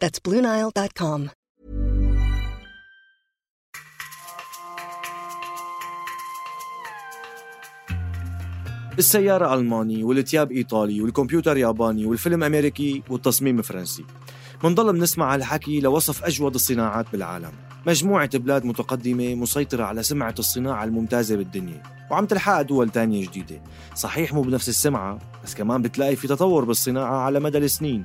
That's BlueNile.com. السيارة ألماني والتياب إيطالي والكمبيوتر ياباني والفيلم أمريكي والتصميم فرنسي منضل بنسمع هالحكي لوصف أجود الصناعات بالعالم. مجموعة بلاد متقدمة مسيطرة على سمعة الصناعة الممتازة بالدنيا. وعم تلحق دول تانية جديدة. صحيح مو بنفس السمعة بس كمان بتلاقي في تطور بالصناعة على مدى السنين.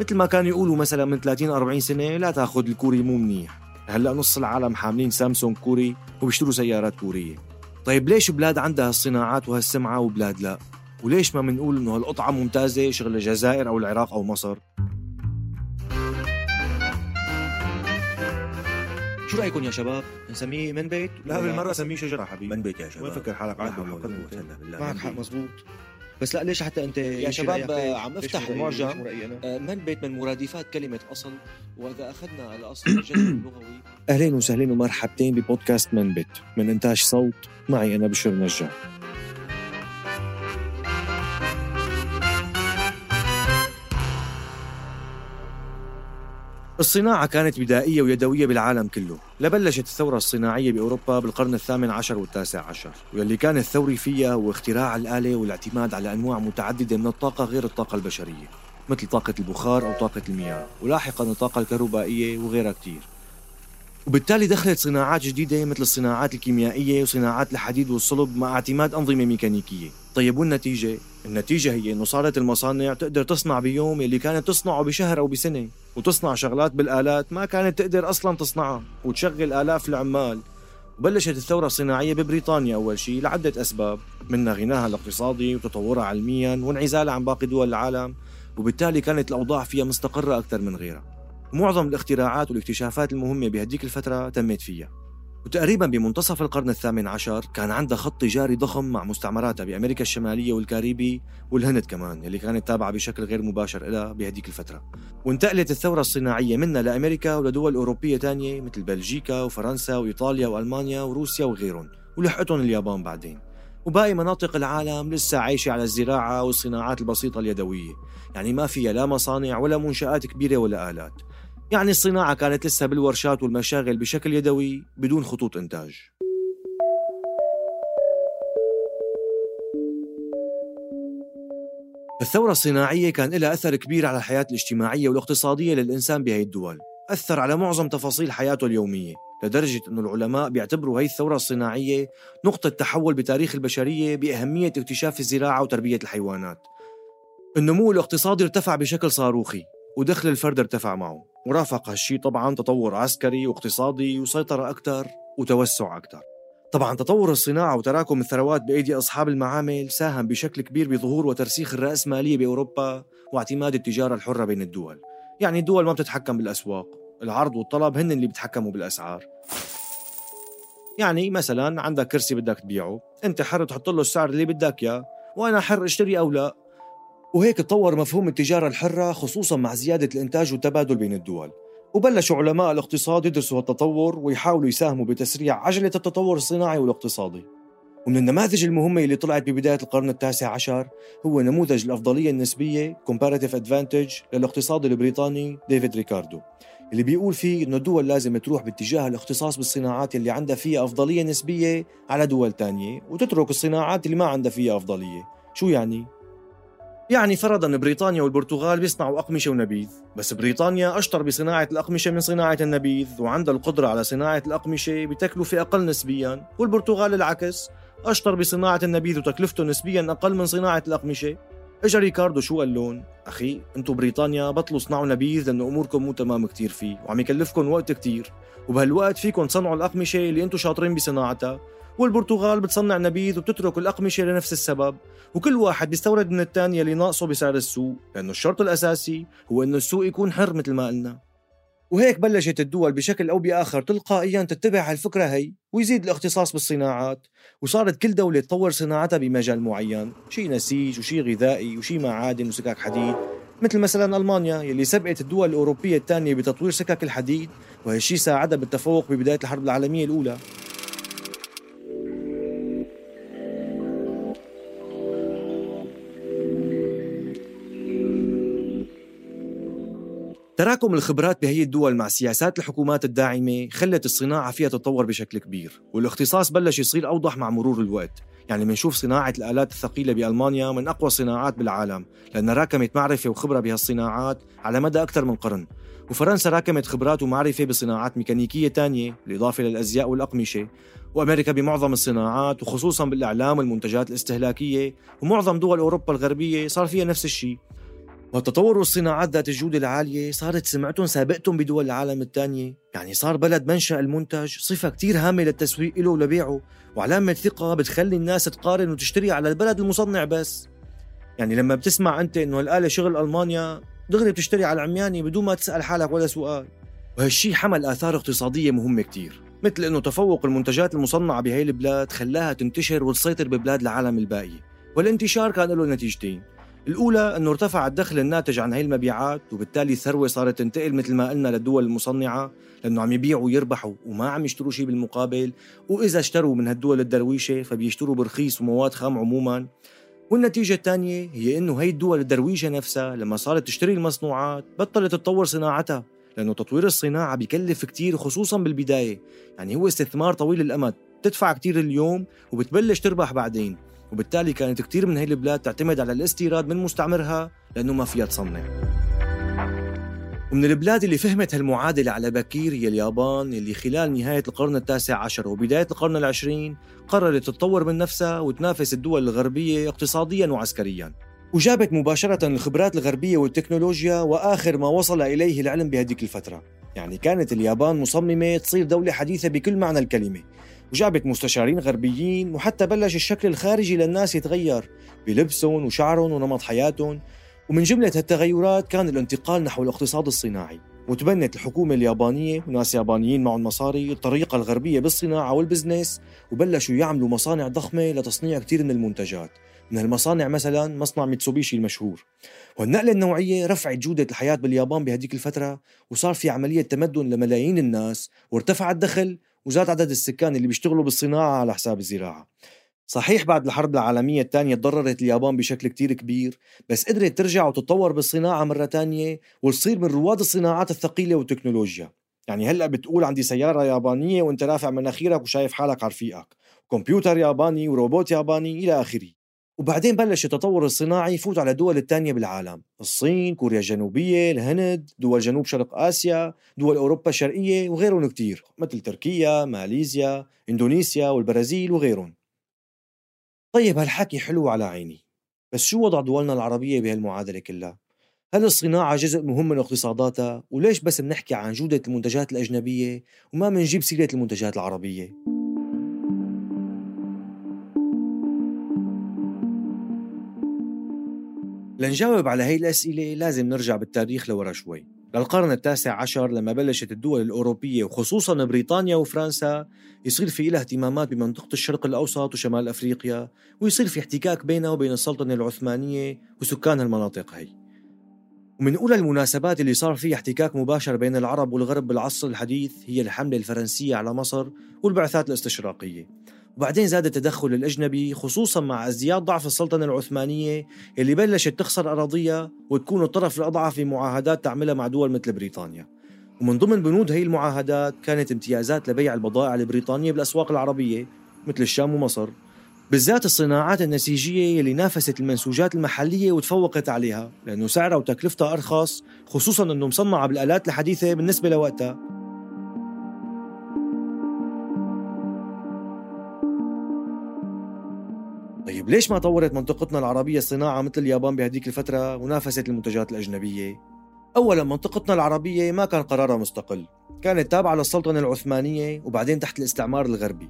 مثل ما كانوا يقولوا مثلا من 30 40 سنة لا تأخذ الكوري مو منيح هلأ نص العالم حاملين سامسونج كوري وبيشتروا سيارات كورية طيب ليش بلاد عندها هالصناعات وهالسمعة وبلاد لا وليش ما بنقول إنه هالقطعة ممتازة شغل الجزائر أو العراق أو مصر شو رأيكم يا شباب؟ نسميه من بيت؟ لا بالمرة سميه شجرة حبيبي من بيت يا شباب وين فكر حالك عاد. معك حق بيت. بس لا ليش حتى أنت يا شباب عم أفتح؟ المعجم؟ آه، من بيت من مرادفات كلمة أصل؟ وإذا أخذنا الأصل الجذر اللغوي. أهلين وسهلين ومرحبتين ببودكاست من بيت. من إنتاج صوت معي أنا بشر نجار. الصناعة كانت بدائية ويدوية بالعالم كله. لبلشت الثورة الصناعية بأوروبا بالقرن الثامن عشر والتاسع عشر واللي كان الثوري فيها هو اختراع الآلة والاعتماد على أنواع متعددة من الطاقة غير الطاقة البشرية مثل طاقة البخار أو طاقة المياه ولاحقا الطاقة الكهربائية وغيرها كتير. وبالتالي دخلت صناعات جديدة مثل الصناعات الكيميائية وصناعات الحديد والصلب مع اعتماد أنظمة ميكانيكية. طيب والنتيجة؟ النتيجة هي أنه صارت المصانع تقدر تصنع بيوم اللي كانت تصنعه بشهر أو بسنة وتصنع شغلات بالآلات ما كانت تقدر أصلا تصنعها وتشغل آلاف العمال. وبلشت الثورة الصناعية ببريطانيا أول شيء لعدة أسباب منها غناها الاقتصادي وتطورها علميا وانعزالها عن باقي دول العالم وبالتالي كانت الأوضاع فيها مستقرة أكثر من غيرها. معظم الاختراعات والاكتشافات المهمة بهديك الفترة تمت فيها. وتقريبا بمنتصف القرن الثامن عشر كان عندها خط تجاري ضخم مع مستعمراتها بأمريكا الشمالية والكاريبي والهند كمان اللي كانت تابعة بشكل غير مباشر لها بهديك الفترة. وانتقلت الثورة الصناعية منها لأمريكا ولدول أوروبية تانية مثل بلجيكا وفرنسا وإيطاليا وألمانيا وروسيا وغيرهم. ولحقتهم اليابان بعدين. وباقي مناطق العالم لسه عايشة على الزراعة والصناعات البسيطة اليدوية. يعني ما فيها لا مصانع ولا منشآت كبيرة ولا آلات. يعني الصناعة كانت لسه بالورشات والمشاغل بشكل يدوي بدون خطوط إنتاج. الثورة الصناعية كان لها أثر كبير على الحياة الاجتماعية والاقتصادية للإنسان بهي الدول. أثر على معظم تفاصيل حياته اليومية لدرجة أن العلماء بيعتبروا هي الثورة الصناعية نقطة تحول بتاريخ البشرية بأهمية اكتشاف الزراعة وتربية الحيوانات. النمو الاقتصادي ارتفع بشكل صاروخي ودخل الفرد ارتفع معه. ورافق هالشي طبعا تطور عسكري واقتصادي وسيطرة أكثر وتوسع أكثر طبعا تطور الصناعة وتراكم الثروات بأيدي أصحاب المعامل ساهم بشكل كبير بظهور وترسيخ الرأسمالية بأوروبا واعتماد التجارة الحرة بين الدول. يعني الدول ما بتتحكم بالأسواق العرض والطلب هن اللي بيتحكموا بالأسعار. يعني مثلا عندك كرسي بدك تبيعه أنت حر تحط له السعر اللي بدك إياه وأنا حر أشتري أو لا. وهيك تطور مفهوم التجارة الحرة خصوصا مع زيادة الإنتاج والتبادل بين الدول. وبلشوا علماء الاقتصاد يدرسوا التطور ويحاولوا يساهموا بتسريع عجلة التطور الصناعي والاقتصادي. ومن النماذج المهمة اللي طلعت ببداية القرن التاسع عشر هو نموذج الأفضلية النسبية Comparative Advantage للاقتصاد البريطاني ديفيد ريكاردو اللي بيقول فيه إنه الدول لازم تروح باتجاه الاختصاص بالصناعات اللي عندها فيها أفضلية نسبية على دول تانية وتترك الصناعات اللي ما عندها فيها أفضلية. شو يعني؟ يعني فرضا بريطانيا والبرتغال بيصنعوا أقمشة ونبيذ. بس بريطانيا أشطر بصناعة الأقمشة من صناعة النبيذ وعندها القدرة على صناعة الأقمشة بتكلفة أقل نسبيا والبرتغال العكس أشطر بصناعة النبيذ وتكلفته نسبيا أقل من صناعة الأقمشة. إجا ريكاردو شو قال لهم؟ أخي أنتم بريطانيا بطلوا صنعوا نبيذ لأنه أموركم مو تمام كتير فيه وعم يكلفكم وقت كتير. وبهالوقت فيكم تصنعوا الأقمشة اللي أنتم شاطرين بصناعتها. والبرتغال بتصنع نبيذ وبتترك الأقمشة لنفس السبب وكل واحد بيستورد من الثاني اللي ناقصه بسعر السوق لأنه الشرط الأساسي هو أنه السوق يكون حر مثل ما قلنا. وهيك بلشت الدول بشكل أو بآخر تلقائيا تتبع هالفكرة هي ويزيد الاختصاص بالصناعات وصارت كل دولة تطور صناعتها بمجال معين شي نسيج وشي غذائي وشي معادن وسكك حديد مثل مثلا ألمانيا يلي سبقت الدول الأوروبية الثانية بتطوير سكك الحديد وهالشي ساعدها بالتفوق ببداية الحرب العالمية الأولى. تراكم الخبرات بهي الدول مع سياسات الحكومات الداعمة خلت الصناعة فيها تتطور بشكل كبير والاختصاص بلش يصير أوضح مع مرور الوقت. يعني بنشوف صناعة الآلات الثقيلة بألمانيا من أقوى الصناعات بالعالم لأنها راكمت معرفة وخبرة بهالصناعات على مدى أكثر من قرن. وفرنسا راكمت خبرات ومعرفة بصناعات ميكانيكية تانية بالإضافة للأزياء والأقمشة. وأمريكا بمعظم الصناعات وخصوصا بالإعلام والمنتجات الاستهلاكية ومعظم دول أوروبا الغربية صار فيها نفس الشيء. والتطور والصناعات ذات الجودة العالية صارت سمعتهم سابقتهم بدول العالم الثانية. يعني صار بلد منشأ المنتج صفة كتير هامة للتسويق له ولبيعه وعلامة ثقة بتخلي الناس تقارن وتشتري على البلد المصنع بس. يعني لما بتسمع أنت إنه الآلة شغل ألمانيا دغري بتشتري على العمياني بدون ما تسأل حالك ولا سؤال. وهالشي حمل آثار اقتصادية مهمة كتير مثل إنه تفوق المنتجات المصنعة بهي البلاد خلاها تنتشر وتسيطر ببلاد العالم الباقي. والانتشار كان له نتيجتين الأولى أنه ارتفع الدخل الناتج عن هاي المبيعات وبالتالي الثروة صارت تنتقل مثل ما قلنا للدول المصنعة لأنه عم يبيعوا ويربحوا وما عم يشتروا شيء بالمقابل. وإذا اشتروا من هالدول الدرويشة فبيشتروا برخيص ومواد خام عموما. والنتيجة الثانية هي أنه هي الدول الدرويشة نفسها لما صارت تشتري المصنوعات بطلت تطور صناعتها لأنه تطوير الصناعة بيكلف كتير خصوصا بالبداية. يعني هو استثمار طويل الأمد تدفع كتير اليوم وبتبلش تربح بعدين. وبالتالي كانت كتير من هي البلاد تعتمد على الاستيراد من مستعمرها لأنه ما فيها تصنع. ومن البلاد اللي فهمت هالمعادلة على بكير هي اليابان اللي خلال نهاية القرن التاسع عشر وبداية القرن العشرين قررت تتطور من نفسها وتنافس الدول الغربية اقتصاديا وعسكريا. وجابت مباشرة الخبرات الغربية والتكنولوجيا وآخر ما وصل إليه العلم بهذيك الفترة. يعني كانت اليابان مصممة تصير دولة حديثة بكل معنى الكلمة. وجابت مستشارين غربيين وحتى بلش الشكل الخارجي للناس يتغير بلبسهم وشعرهم ونمط حياتهم. ومن جملة هالتغيرات كان الانتقال نحو الاقتصاد الصناعي. وتبنت الحكومة اليابانية وناس يابانيين معهم مصاري الطريقة الغربية بالصناعة والبزنس وبلشوا يعملوا مصانع ضخمة لتصنيع كثير من المنتجات. من هالمصانع مثلا مصنع ميتسوبيشي المشهور. والنقلة النوعية رفعت جودة الحياة باليابان بهديك الفترة وصار في عملية تمدن لملايين الناس وارتفع الدخل وزاد عدد السكان اللي بيشتغلوا بالصناعة على حساب الزراعة. صحيح بعد الحرب العالمية الثانية تضررت اليابان بشكل كتير كبير بس قدرت ترجع وتتطور بالصناعة مرة تانية وتصير من رواد الصناعات الثقيلة والتكنولوجيا. يعني هلأ بتقول عندي سيارة يابانية وانت رافع مناخيرك وشايف حالك على رفيقك. كمبيوتر ياباني وروبوت ياباني إلى آخره. وبعدين بلش التطور الصناعي يفوت على الدول الثانية بالعالم الصين، كوريا الجنوبية، الهند، دول جنوب شرق آسيا، دول أوروبا الشرقية وغيرهم كتير مثل تركيا، ماليزيا، إندونيسيا والبرازيل وغيرهم طيب هالحكي حلو على عيني بس شو وضع دولنا العربية بهالمعادلة كلها؟ هل الصناعة جزء مهم من اقتصاداتها؟ وليش بس بنحكي عن جودة المنتجات الأجنبية وما منجيب سيرة المنتجات العربية؟ لنجاوب على هي الأسئلة لازم نرجع بالتاريخ لورا شوي. للقرن التاسع عشر لما بلشت الدول الأوروبية وخصوصا بريطانيا وفرنسا يصير في لها اهتمامات بمنطقة الشرق الأوسط وشمال أفريقيا ويصير في احتكاك بينها وبين السلطنة العثمانية وسكان المناطق هي. ومن أولى المناسبات اللي صار فيها احتكاك مباشر بين العرب والغرب بالعصر الحديث هي الحملة الفرنسية على مصر والبعثات الاستشراقية. وبعدين زاد التدخل الأجنبي خصوصا مع ازدياد ضعف السلطنة العثمانية اللي بلشت تخسر أراضيها وتكون الطرف الأضعف في معاهدات تعملها مع دول مثل بريطانيا. ومن ضمن بنود هي المعاهدات كانت امتيازات لبيع البضائع البريطانية بالأسواق العربية مثل الشام ومصر. بالذات الصناعات النسيجية اللي نافست المنسوجات المحلية وتفوقت عليها لأنه سعرها وتكلفتها أرخص خصوصا أنه مصنعة بالآلات الحديثة بالنسبة لوقتها. ليش ما طورت منطقتنا العربية الصناعة مثل اليابان بهديك الفترة ونافست المنتجات الأجنبية؟ أولا منطقتنا العربية ما كان قرارها مستقل. كانت تابعة للسلطنة العثمانية وبعدين تحت الاستعمار الغربي.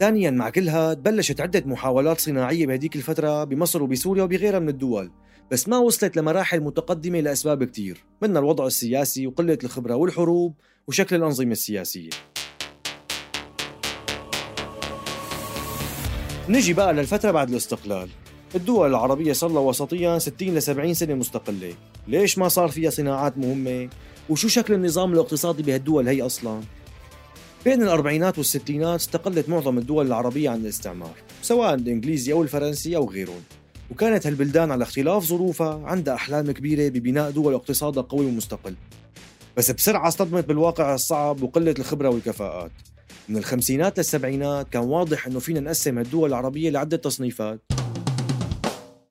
ثانيا مع كل هاد بلشت عدة محاولات صناعية بهديك الفترة بمصر وبسوريا وبغيرها من الدول. بس ما وصلت لمراحل متقدمة لأسباب كتير منها الوضع السياسي وقلة الخبرة والحروب وشكل الأنظمة السياسية. نجي بقى للفترة بعد الاستقلال. الدول العربية صار لها وسطيا 60 ل 70 سنة مستقلة. ليش ما صار فيها صناعات مهمة؟ وشو شكل النظام الاقتصادي بهالدول هي أصلاً؟ بين الأربعينات والستينات استقلت معظم الدول العربية عن الاستعمار سواء الإنجليزي أو الفرنسي أو غيرهم. وكانت هالبلدان على اختلاف ظروفها عندها أحلام كبيرة ببناء دول اقتصادها قوي ومستقل. بس بسرعة اصطدمت بالواقع الصعب وقلة الخبرة والكفاءات. من الخمسينات للسبعينات كان واضح أنه فينا نقسم الدول العربية لعدة تصنيفات.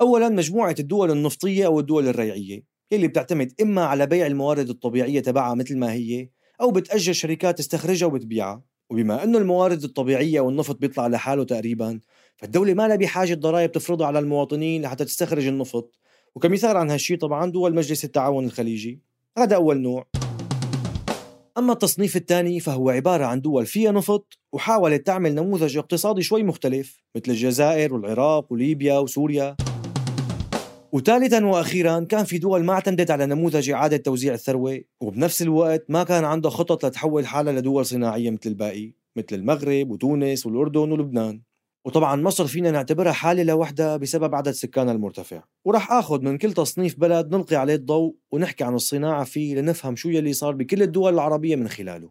أولا مجموعة الدول النفطية أو الدول الريعية يلي بتعتمد إما على بيع الموارد الطبيعية تبعها مثل ما هي أو بتأجر شركات تستخرجها وبتبيعها وبما أنه الموارد الطبيعية والنفط بيطلع لحاله تقريبا فالدولة ما لها بحاجة ضرائب تفرضها على المواطنين لحتى تستخرج النفط. وكمثال عن هالشي طبعا دول مجلس التعاون الخليجي. هذا أول نوع. أما التصنيف الثاني فهو عبارة عن دول فيها نفط وحاولت تعمل نموذج اقتصادي شوي مختلف مثل الجزائر والعراق وليبيا وسوريا. وثالثا وأخيرا كان في دول ما اعتمدت على نموذج إعادة توزيع الثروة وبنفس الوقت ما كان عندها خطط لتحول حالها لدول صناعية مثل الباقي مثل المغرب وتونس والأردن ولبنان. وطبعا مصر فينا نعتبرها حالة لوحدها بسبب عدد سكانها المرتفع. ورح آخذ من كل تصنيف بلد نلقي عليه الضوء ونحكي عن الصناعة فيه لنفهم شو يلي صار بكل الدول العربية من خلاله.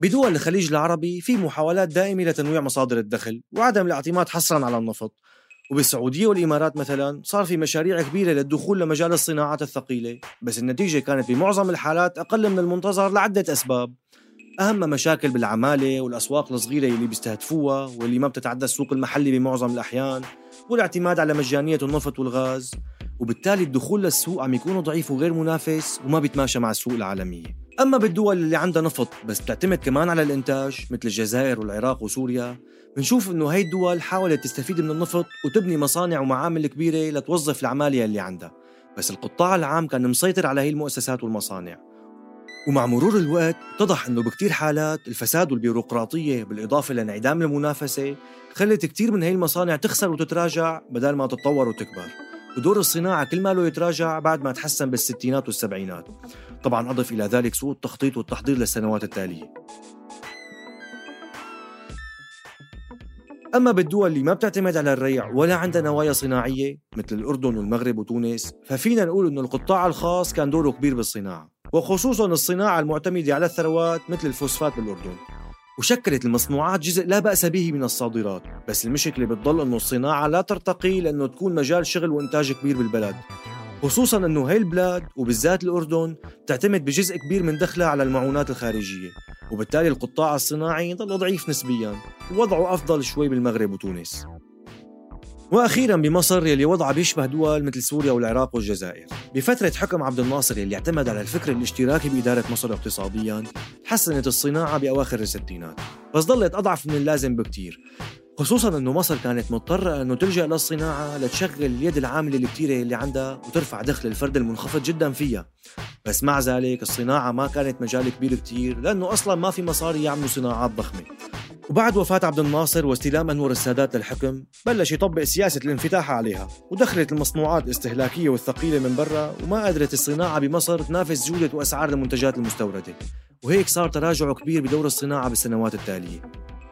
بدول الخليج العربي في محاولات دائمة لتنويع مصادر الدخل وعدم الاعتماد حصرا على النفط. وبالسعودية والإمارات مثلا صار في مشاريع كبيرة للدخول لمجال الصناعات الثقيلة بس النتيجة كانت بمعظم الحالات أقل من المنتظر لعدة أسباب. أهم مشاكل بالعمالة والأسواق الصغيرة اللي بيستهدفوها واللي ما بتتعدى السوق المحلي بمعظم الأحيان والاعتماد على مجانية النفط والغاز. وبالتالي الدخول للسوق عم يكون ضعيف وغير منافس وما بيتماشى مع السوق العالمية. أما بالدول اللي عندها نفط بس بتعتمد كمان على الإنتاج مثل الجزائر والعراق وسوريا بنشوف إنه هاي الدول حاولت تستفيد من النفط وتبني مصانع ومعامل كبيرة لتوظف العمالة اللي عندها. بس القطاع العام كان مسيطر على هي المؤسسات والمصانع. ومع مرور الوقت اتضح إنه بكتير حالات الفساد والبيروقراطية بالإضافة لانعدام المنافسة خلت كتير من هي المصانع تخسر وتتراجع بدل ما تتطور وتكبر. ودور الصناعة كل ماله يتراجع بعد ما تحسن بالستينات والسبعينات. طبعا أضف إلى ذلك سوء التخطيط والتحضير للسنوات التالية. أما بالدول اللي ما بتعتمد على الريع ولا عندها نوايا صناعية مثل الأردن والمغرب وتونس ففينا نقول أنه القطاع الخاص كان دوره كبير بالصناعة. وخصوصا الصناعة المعتمدة على الثروات مثل الفوسفات بالأردن. وشكلت المصنوعات جزء لا بأس به من الصادرات بس المشكلة بتضل أنه الصناعة لا ترتقي لأنه تكون مجال شغل وإنتاج كبير بالبلد. خصوصا أنه هاي البلاد وبالذات الأردن تعتمد بجزء كبير من دخلها على المعونات الخارجية وبالتالي القطاع الصناعي ضل ضعيف نسبيا ووضعه أفضل شوي بالمغرب وتونس. وأخيرا بمصر يلي وضعها بيشبه دول مثل سوريا والعراق والجزائر. بفترة حكم عبد الناصر يلي اعتمد على الفكر الاشتراكي بإدارة مصر اقتصاديا تحسنت الصناعة بأواخر الستينات. بس ضلت أضعف من اللازم بكتير. خصوصا إنه مصر كانت مضطرة إنه تلجأ للصناعة لتشغل اليد العاملة الكتيرة اللي عندها وترفع دخل الفرد المنخفض جدا فيها. بس مع ذلك الصناعة ما كانت مجال كبير كتير لأنه أصلا ما في مصاري يعملوا صناعات ضخمة. وبعد وفاة عبد الناصر واستلام أنور السادات للحكم بلش يطبق سياسة الانفتاح عليها ودخلت المصنوعات الاستهلاكية والثقيلة من برا وما قدرت الصناعة بمصر تنافس جودة وأسعار المنتجات المستوردة. وهيك صار تراجع كبير بدور الصناعة بالسنوات التالية.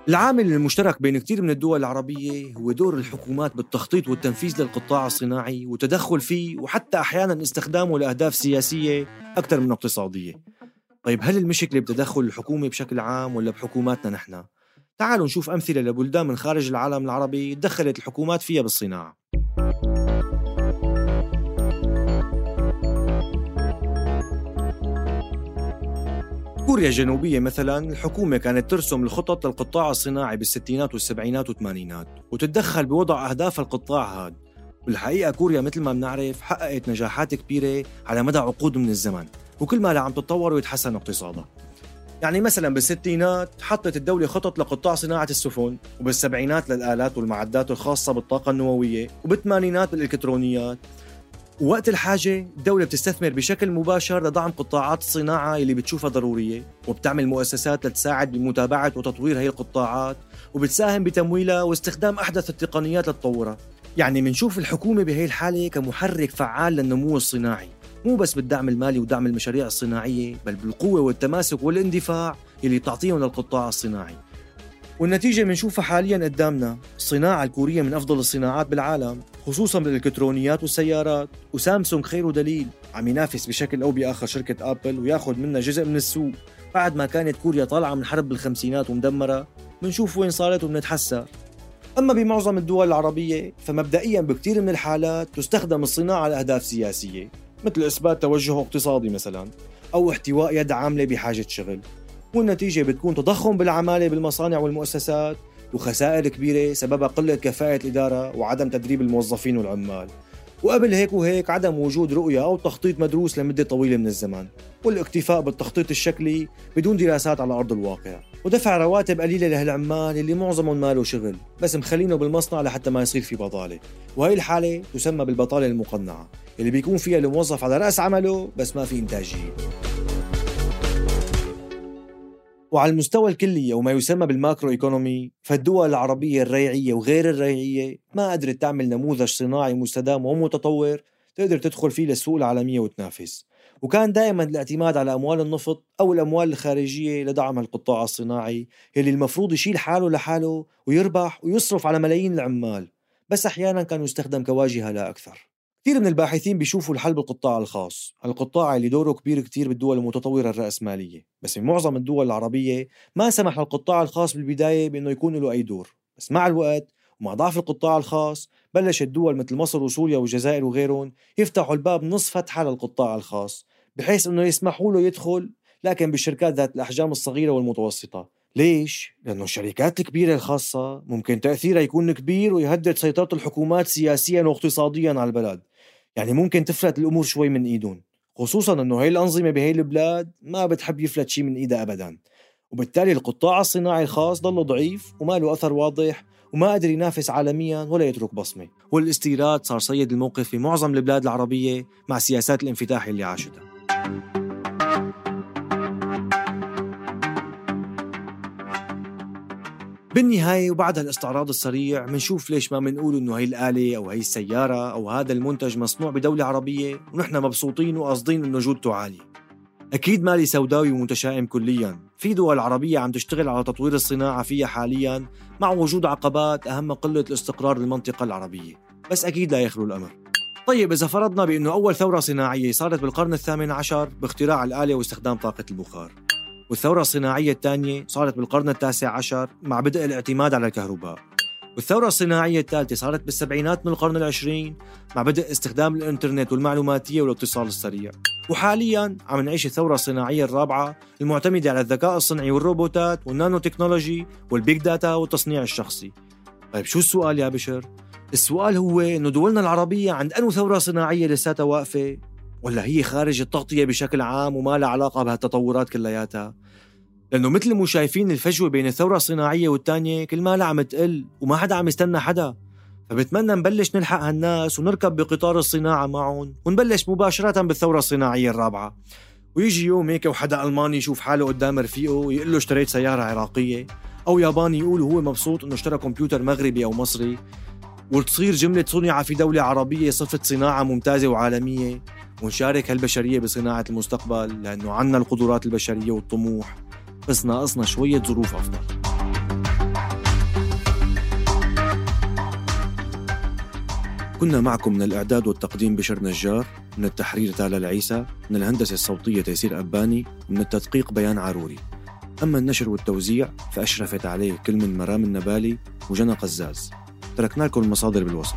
العامل المشترك بين كثير من الدول العربية هو دور الحكومات بالتخطيط والتنفيذ للقطاع الصناعي وتدخل فيه وحتى أحيانا استخدامه لأهداف سياسية أكثر من اقتصادية. طيب هل المشكلة بتدخل الحكومة بشكل عام ولا بحكوماتنا نحن؟ تعالوا نشوف أمثلة لبلدان من خارج العالم العربي دخلت الحكومات فيها بالصناعة. بكوريا الجنوبية مثلا الحكومة كانت ترسم الخطط للقطاع الصناعي بالستينات والسبعينات والثمانينات وتتدخل بوضع أهداف القطاع هذا بالحقيقة كوريا مثل ما بنعرف حققت نجاحات كبيرة على مدى عقود من الزمن وكل ما عم تتطور ويتحسن اقتصادها. يعني مثلا بالستينات حطت الدولة خطط لقطاع صناعة السفن وبالسبعينات للآلات والمعدات الخاصة بالطاقة النووية وبالثمانينات بالإلكترونيات ووقت الحاجة الدولة بتستثمر بشكل مباشر لدعم قطاعات الصناعة اللي بتشوفها ضرورية وبتعمل مؤسسات لتساعد بمتابعة وتطوير هي القطاعات وبتساهم بتمويلها واستخدام أحدث التقنيات لتطورها. يعني منشوف الحكومة بهي الحالة كمحرك فعال للنمو الصناعي. مو بس بالدعم المالي ودعم المشاريع الصناعية بل بالقوة والتماسك والاندفاع اللي تعطيهم للقطاع الصناعي. والنتيجة بنشوفها حاليا قدامنا الصناعة الكورية من أفضل الصناعات بالعالم خصوصا بالإلكترونيات والسيارات. وسامسونج خير ودليل عم ينافس بشكل أو بآخر شركة أبل وياخذ منها جزء من السوق. بعد ما كانت كوريا طالعة من حرب بالخمسينات ومدمرة بنشوف وين صارت وبنتحسر أما بمعظم الدول العربية فمبدئيا بكثير من الحالات تستخدم الصناعة لأهداف سياسية. مثل إثبات توجه اقتصادي مثلا أو احتواء يد عاملة بحاجة شغل. والنتيجة بتكون تضخم بالعمالة بالمصانع والمؤسسات وخسائر كبيرة سببها قلة كفاءة الإدارة وعدم تدريب الموظفين والعمال. وقبل هيك وهيك عدم وجود رؤية أو تخطيط مدروس لمدة طويلة من الزمن والاكتفاء بالتخطيط الشكلي بدون دراسات على أرض الواقع. ودفع رواتب قليلة لهالعمال اللي معظمهم ما له شغل بس مخلينه بالمصنع لحتى ما يصير في بطالة. وهي الحالة تسمى بالبطالة المقنعة. اللي بيكون فيها الموظف على رأس عمله بس ما في إنتاجية. وعلى المستوى الكلي وما يسمى بالماكرو ايكونومي فالدول العربية الريعية وغير الريعية ما قدرت تعمل نموذج صناعي مستدام ومتطور تقدر تدخل فيه للسوق العالمية وتنافس. وكان دائما الاعتماد على أموال النفط أو الأموال الخارجية لدعم القطاع الصناعي يلي المفروض يشيل حاله لحاله ويربح ويصرف على ملايين العمال. بس أحيانا كان يستخدم كواجهة لا أكثر. كثير من الباحثين بيشوفوا الحل بالقطاع الخاص القطاع اللي دوره كبير كتير بالدول المتطورة الرأسمالية. بس بمعظم الدول العربية ما سمح للقطاع الخاص بالبداية بأنه يكون له أي دور. بس مع الوقت ومع ضعف القطاع الخاص بلشت دول مثل مصر وسوريا والجزائر وغيرهم يفتحوا الباب نصف فتحة للقطاع الخاص بحيث أنه يسمحوا له يدخل لكن بالشركات ذات الأحجام الصغيرة والمتوسطة. ليش؟ لأنه الشركات الكبيرة الخاصة ممكن تأثيرها يكون كبير ويهدد سيطرة الحكومات سياسيا واقتصاديا على البلد. يعني ممكن تفلت الأمور شوي من ايدهم خصوصا إنه هي الأنظمة بهي البلاد ما بتحب يفلت شيء من إيدها ابدا. وبالتالي القطاع الصناعي الخاص ضله ضعيف وما له أثر واضح وما قدر ينافس عالميا ولا يترك بصمة. والاستيراد صار سيد الموقف في معظم البلاد العربية مع سياسات الانفتاح اللي عاشتها. بالنهاية وبعد هالاستعراض السريع منشوف ليش ما منقول إنه هي الآلة أو هي السيارة أو هذا المنتج مصنوع بدولة عربية ونحن مبسوطين وقاصدين إنه جودته عالية. أكيد مالي سوداوي ومتشائم كليا. في دول عربية عم تشتغل على تطوير الصناعة فيها حاليا مع وجود عقبات أهم قلة الاستقرار بالمنطقة العربية. بس أكيد لا يخلو الأمر. طيب إذا فرضنا بأنه أول ثورة صناعية صارت بالقرن الثامن عشر باختراع الآلة واستخدام طاقة البخار. والثورة الصناعية الثانية صارت بالقرن التاسع عشر مع بدء الاعتماد على الكهرباء. والثورة الصناعية الثالثة صارت بالسبعينات من القرن العشرين مع بدء استخدام الإنترنت والمعلوماتية والاتصال السريع. وحاليا عم نعيش الثورة الصناعية الرابعة المعتمدة على الذكاء الصنعي والروبوتات وال nano technology وال big data والتصنيع الشخصي. طيب شو السؤال يا بشر؟ السؤال هو إنه دولنا العربية عند أنو ثورة صناعية لساتها واقفة؟ ولا هي خارج التغطية بشكل عام وما لها علاقة بهالتطورات كلياتها. لأنه مثل مو شايفين الفجوة بين الثورة الصناعية والتانية كل ما عم تقل وما حدا عم يستنى حدا. فبتمنى نبلش نلحق هالناس ونركب بقطار الصناعة معهم ونبلش مباشرة بالثورة الصناعية الرابعة. ويجي يوم هيك وحدا ألماني يشوف حاله قدام رفيقه ويقول له اشتريت سيارة عراقية. أو ياباني يقول هو مبسوط إنه اشترى كمبيوتر مغربي أو مصري. وتصير جملة صنع في دولة عربية صفة صناعة ممتازة وعالمية. ونشارك هالبشرية بصناعة المستقبل لأنه عنا القدرات البشرية والطموح. بس ناقصنا شوية ظروف أفضل. كنا معكم من الإعداد والتقديم بشر نجار من التحرير تالا العيسى من الهندسة الصوتية تيسير أباني ومن التدقيق بيان عروري. أما النشر والتوزيع فأشرفت عليه كل من مرام النبالي وجنى قزاز. تركنا لكم المصادر بالوصف.